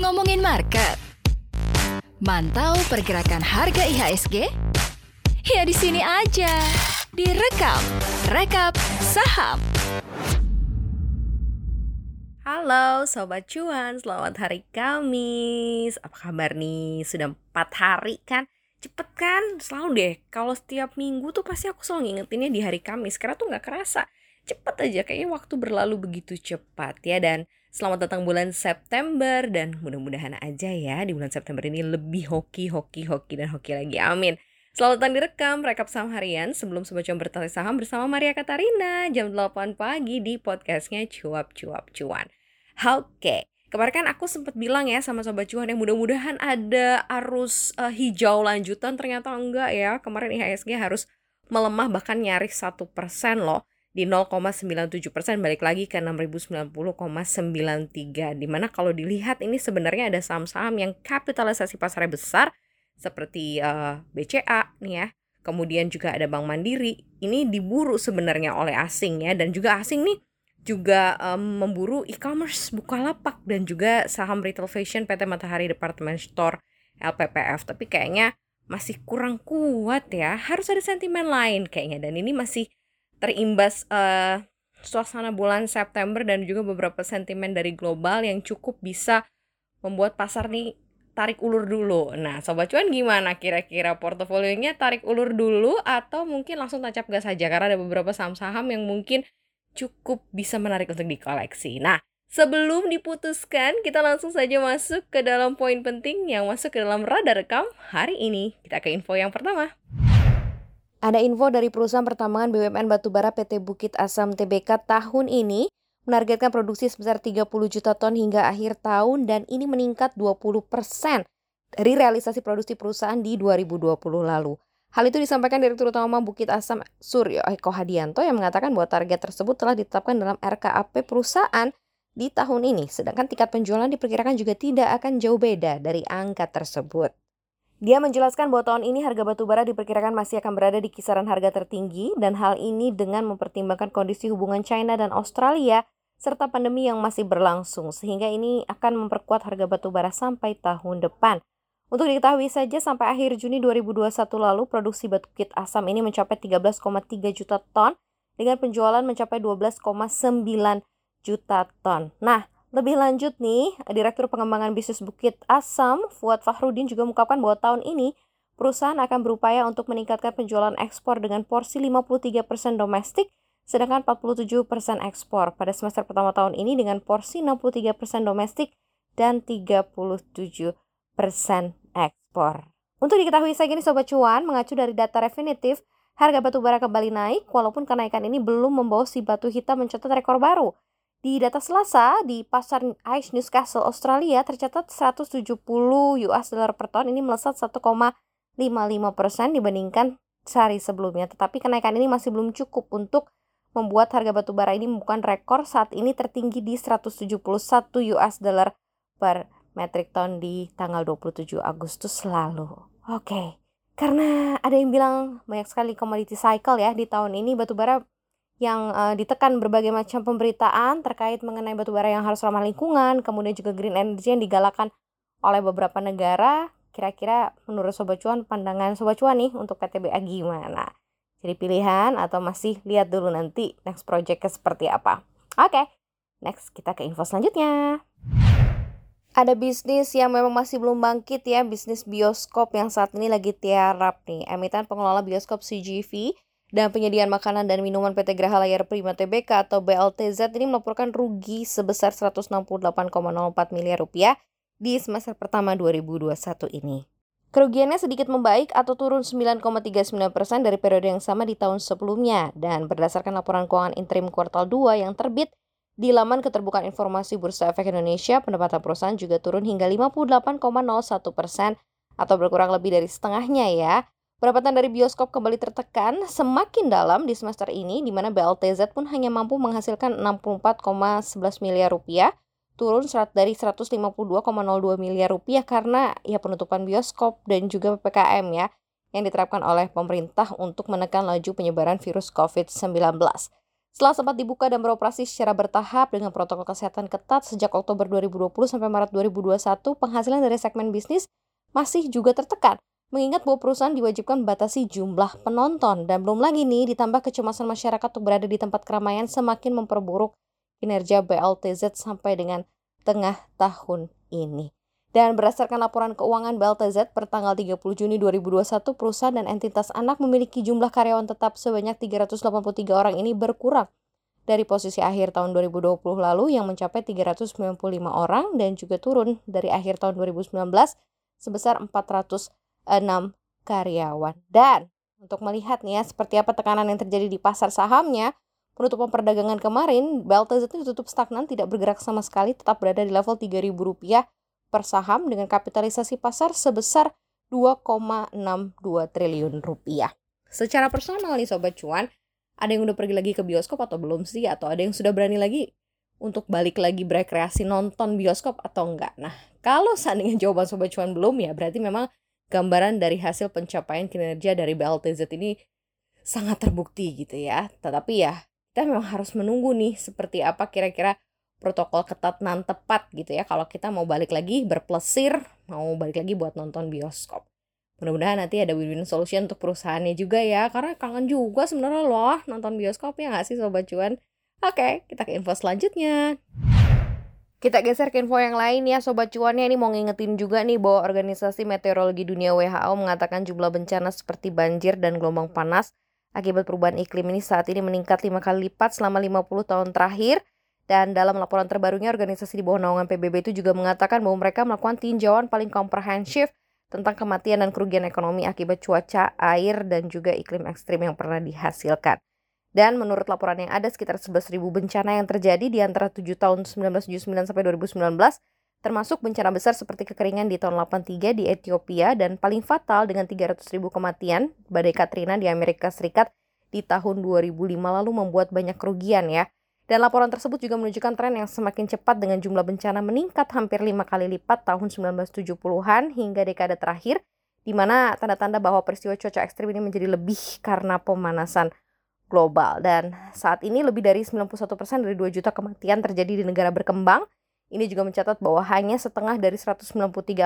Ngomongin market. Mantau pergerakan harga IHSG? Ya di sini aja. Direkap, rekap saham. Halo Sobat Cuan, selamat hari Kamis Apa kabar nih? Sudah empat hari kan? Cepet kan? Selalu deh, kalau setiap minggu tuh pasti aku selalu ngingetinnya di hari Kamis Karena tuh gak kerasa Cepet aja, kayaknya waktu berlalu begitu cepat ya. Dan selamat datang bulan September Dan mudah-mudahan aja ya di bulan September ini lebih hoki, hoki, hoki, dan hoki lagi. Amin. Selamat datang direkam Rekap Saham Harian sebelum Sobat Cuan bertali saham bersama Maria Katarina jam 8 pagi di podcastnya Cuap Cuap Cuan. Oke, kemarin kan aku sempat bilang ya sama Sobat Cuan yang mudah-mudahan ada arus uh, hijau lanjutan. Ternyata enggak ya. Kemarin IHSG harus melemah bahkan nyaris satu persen loh di 0,97 persen balik lagi ke 6090,93 di mana kalau dilihat ini sebenarnya ada saham-saham yang kapitalisasi pasarnya besar seperti uh, eh, BCA nih ya. Kemudian juga ada Bank Mandiri. Ini diburu sebenarnya oleh asing ya. Dan juga asing nih juga um, memburu e-commerce Bukalapak dan juga saham retail fashion PT Matahari Department Store LPPF tapi kayaknya masih kurang kuat ya. Harus ada sentimen lain kayaknya. Dan ini masih terimbas uh, suasana bulan September dan juga beberapa sentimen dari global yang cukup bisa membuat pasar nih tarik ulur dulu. Nah, sobat cuan gimana kira-kira portofolionya tarik ulur dulu atau mungkin langsung tancap gas saja karena ada beberapa saham-saham yang mungkin cukup bisa menarik untuk dikoleksi. Nah, sebelum diputuskan, kita langsung saja masuk ke dalam poin penting yang masuk ke dalam radar rekam hari ini. Kita ke info yang pertama. Ada info dari perusahaan pertambangan BUMN Batubara PT Bukit Asam Tbk tahun ini menargetkan produksi sebesar 30 juta ton hingga akhir tahun dan ini meningkat 20% dari realisasi produksi perusahaan di 2020 lalu. Hal itu disampaikan Direktur Utama Bukit Asam Suryo Eko Hadianto yang mengatakan bahwa target tersebut telah ditetapkan dalam RKAP perusahaan di tahun ini, sedangkan tingkat penjualan diperkirakan juga tidak akan jauh beda dari angka tersebut. Dia menjelaskan bahwa tahun ini harga batu bara diperkirakan masih akan berada di kisaran harga tertinggi dan hal ini dengan mempertimbangkan kondisi hubungan China dan Australia serta pandemi yang masih berlangsung sehingga ini akan memperkuat harga batu bara sampai tahun depan. Untuk diketahui saja sampai akhir Juni 2021 lalu produksi batu kit asam ini mencapai 13,3 juta ton dengan penjualan mencapai 12,9 juta ton. Nah, lebih lanjut nih, Direktur Pengembangan Bisnis Bukit Asam, Fuad Fahrudin juga mengungkapkan bahwa tahun ini perusahaan akan berupaya untuk meningkatkan penjualan ekspor dengan porsi 53% domestik sedangkan 47% ekspor pada semester pertama tahun ini dengan porsi 63% domestik dan 37% persen ekspor. Untuk diketahui saya gini Sobat Cuan, mengacu dari data definitif, harga batu bara kembali naik walaupun kenaikan ini belum membawa si batu hitam mencatat rekor baru. Di data Selasa, di pasar Ice Newcastle Australia tercatat 170 US dollar per ton ini melesat 1,55 persen dibandingkan sehari sebelumnya. Tetapi kenaikan ini masih belum cukup untuk membuat harga batu bara ini bukan rekor saat ini tertinggi di 171 US dollar per metric ton di tanggal 27 Agustus lalu. Oke, okay. karena ada yang bilang banyak sekali commodity cycle ya di tahun ini batubara yang uh, ditekan berbagai macam pemberitaan terkait mengenai batubara yang harus ramah lingkungan, kemudian juga green energy yang digalakan oleh beberapa negara. Kira-kira menurut Sobat Cuan, pandangan Sobat Cuan nih untuk PTBA gimana? Jadi pilihan atau masih lihat dulu nanti next projectnya seperti apa? Oke, okay. next kita ke info selanjutnya ada bisnis yang memang masih belum bangkit ya, bisnis bioskop yang saat ini lagi tiarap nih. Emiten pengelola bioskop CGV dan penyediaan makanan dan minuman PT Graha Layar Prima TBK atau BLTZ ini melaporkan rugi sebesar 168,04 miliar rupiah di semester pertama 2021 ini. Kerugiannya sedikit membaik atau turun 9,39 persen dari periode yang sama di tahun sebelumnya dan berdasarkan laporan keuangan interim kuartal 2 yang terbit di laman keterbukaan informasi Bursa Efek Indonesia, pendapatan perusahaan juga turun hingga 58,01 persen atau berkurang lebih dari setengahnya ya. Pendapatan dari bioskop kembali tertekan semakin dalam di semester ini, di mana BLTZ pun hanya mampu menghasilkan 64,11 miliar rupiah, turun serat dari 152,02 miliar rupiah karena ya penutupan bioskop dan juga PPKM ya, yang diterapkan oleh pemerintah untuk menekan laju penyebaran virus COVID-19. Setelah sempat dibuka dan beroperasi secara bertahap dengan protokol kesehatan ketat sejak Oktober 2020 sampai Maret 2021, penghasilan dari segmen bisnis masih juga tertekan. Mengingat bahwa perusahaan diwajibkan membatasi jumlah penonton dan belum lagi nih ditambah kecemasan masyarakat untuk berada di tempat keramaian semakin memperburuk kinerja BLTZ sampai dengan tengah tahun ini. Dan berdasarkan laporan keuangan BLTZ per tanggal 30 Juni 2021, perusahaan dan entitas anak memiliki jumlah karyawan tetap sebanyak 383 orang ini berkurang dari posisi akhir tahun 2020 lalu yang mencapai 395 orang dan juga turun dari akhir tahun 2019 sebesar 406 karyawan. Dan untuk melihat nih ya seperti apa tekanan yang terjadi di pasar sahamnya, penutupan perdagangan kemarin BLTZ itu tutup stagnan tidak bergerak sama sekali tetap berada di level Rp3.000 per saham dengan kapitalisasi pasar sebesar 2,62 triliun rupiah. Secara personal nih Sobat Cuan, ada yang udah pergi lagi ke bioskop atau belum sih? Atau ada yang sudah berani lagi untuk balik lagi berekreasi nonton bioskop atau enggak? Nah, kalau seandainya jawaban Sobat Cuan belum ya, berarti memang gambaran dari hasil pencapaian kinerja dari BLTZ ini sangat terbukti gitu ya. Tetapi ya, kita memang harus menunggu nih seperti apa kira-kira protokol ketat nan tepat gitu ya. Kalau kita mau balik lagi berplesir mau balik lagi buat nonton bioskop. Mudah-mudahan nanti ada win-win solution untuk perusahaannya juga ya. Karena kangen juga sebenarnya loh nonton bioskop ya nggak sih sobat cuan? Oke kita ke info selanjutnya kita geser ke info yang lain ya Sobat Cuannya ini mau ngingetin juga nih bahwa Organisasi Meteorologi Dunia WHO mengatakan jumlah bencana seperti banjir dan gelombang panas akibat perubahan iklim ini saat ini meningkat lima kali lipat selama 50 tahun terakhir dan dalam laporan terbarunya, organisasi di bawah naungan PBB itu juga mengatakan bahwa mereka melakukan tinjauan paling komprehensif tentang kematian dan kerugian ekonomi akibat cuaca, air, dan juga iklim ekstrim yang pernah dihasilkan. Dan menurut laporan yang ada, sekitar 11.000 bencana yang terjadi di antara 7 tahun 1979 sampai 2019, termasuk bencana besar seperti kekeringan di tahun 83 di Ethiopia dan paling fatal dengan 300.000 kematian, badai Katrina di Amerika Serikat di tahun 2005 lalu membuat banyak kerugian ya. Dan laporan tersebut juga menunjukkan tren yang semakin cepat dengan jumlah bencana meningkat hampir lima kali lipat tahun 1970-an hingga dekade terakhir, di mana tanda-tanda bahwa peristiwa cuaca ekstrim ini menjadi lebih karena pemanasan global. Dan saat ini lebih dari 91% dari 2 juta kematian terjadi di negara berkembang. Ini juga mencatat bahwa hanya setengah dari 193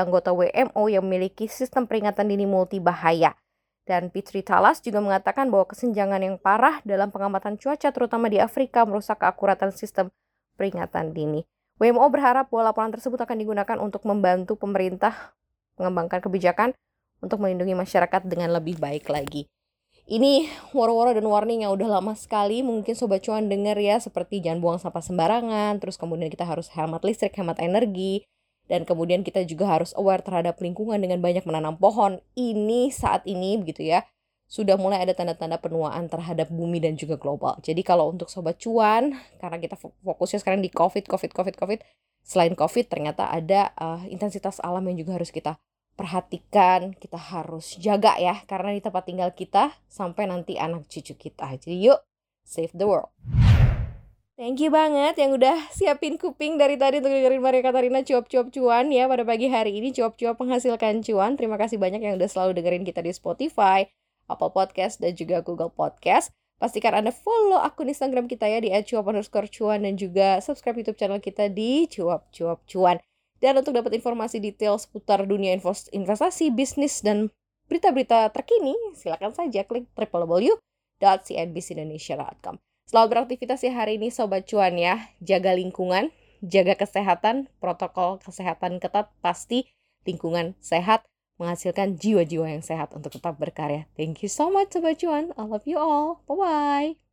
anggota WMO yang memiliki sistem peringatan dini multi bahaya. Dan Pitri Talas juga mengatakan bahwa kesenjangan yang parah dalam pengamatan cuaca terutama di Afrika merusak keakuratan sistem peringatan dini. WMO berharap bahwa laporan tersebut akan digunakan untuk membantu pemerintah mengembangkan kebijakan untuk melindungi masyarakat dengan lebih baik lagi. Ini woro-woro dan warning yang udah lama sekali mungkin Sobat Cuan denger ya seperti jangan buang sampah sembarangan, terus kemudian kita harus hemat listrik, hemat energi, dan kemudian kita juga harus aware terhadap lingkungan dengan banyak menanam pohon. Ini saat ini begitu ya, sudah mulai ada tanda-tanda penuaan terhadap bumi dan juga global. Jadi kalau untuk sobat cuan, karena kita fokusnya sekarang di COVID, COVID, COVID, COVID, selain COVID ternyata ada uh, intensitas alam yang juga harus kita perhatikan, kita harus jaga ya, karena di tempat tinggal kita sampai nanti anak cucu kita. Jadi yuk, save the world. Thank you banget yang udah siapin kuping dari tadi untuk dengerin Maria Katarina cuap-cuap cuan ya pada pagi hari ini cuap-cuap menghasilkan cuan. Terima kasih banyak yang udah selalu dengerin kita di Spotify, Apple Podcast, dan juga Google Podcast. Pastikan Anda follow akun Instagram kita ya di @cuap underscore cuan dan juga subscribe YouTube channel kita di cuap-cuap cuan. Dan untuk dapat informasi detail seputar dunia investasi, bisnis, dan berita-berita terkini, silakan saja klik www.cnbcindonesia.com. Selamat beraktivitas ya hari ini Sobat Cuan ya. Jaga lingkungan, jaga kesehatan, protokol kesehatan ketat, pasti lingkungan sehat menghasilkan jiwa-jiwa yang sehat untuk tetap berkarya. Thank you so much Sobat Cuan. I love you all. Bye-bye.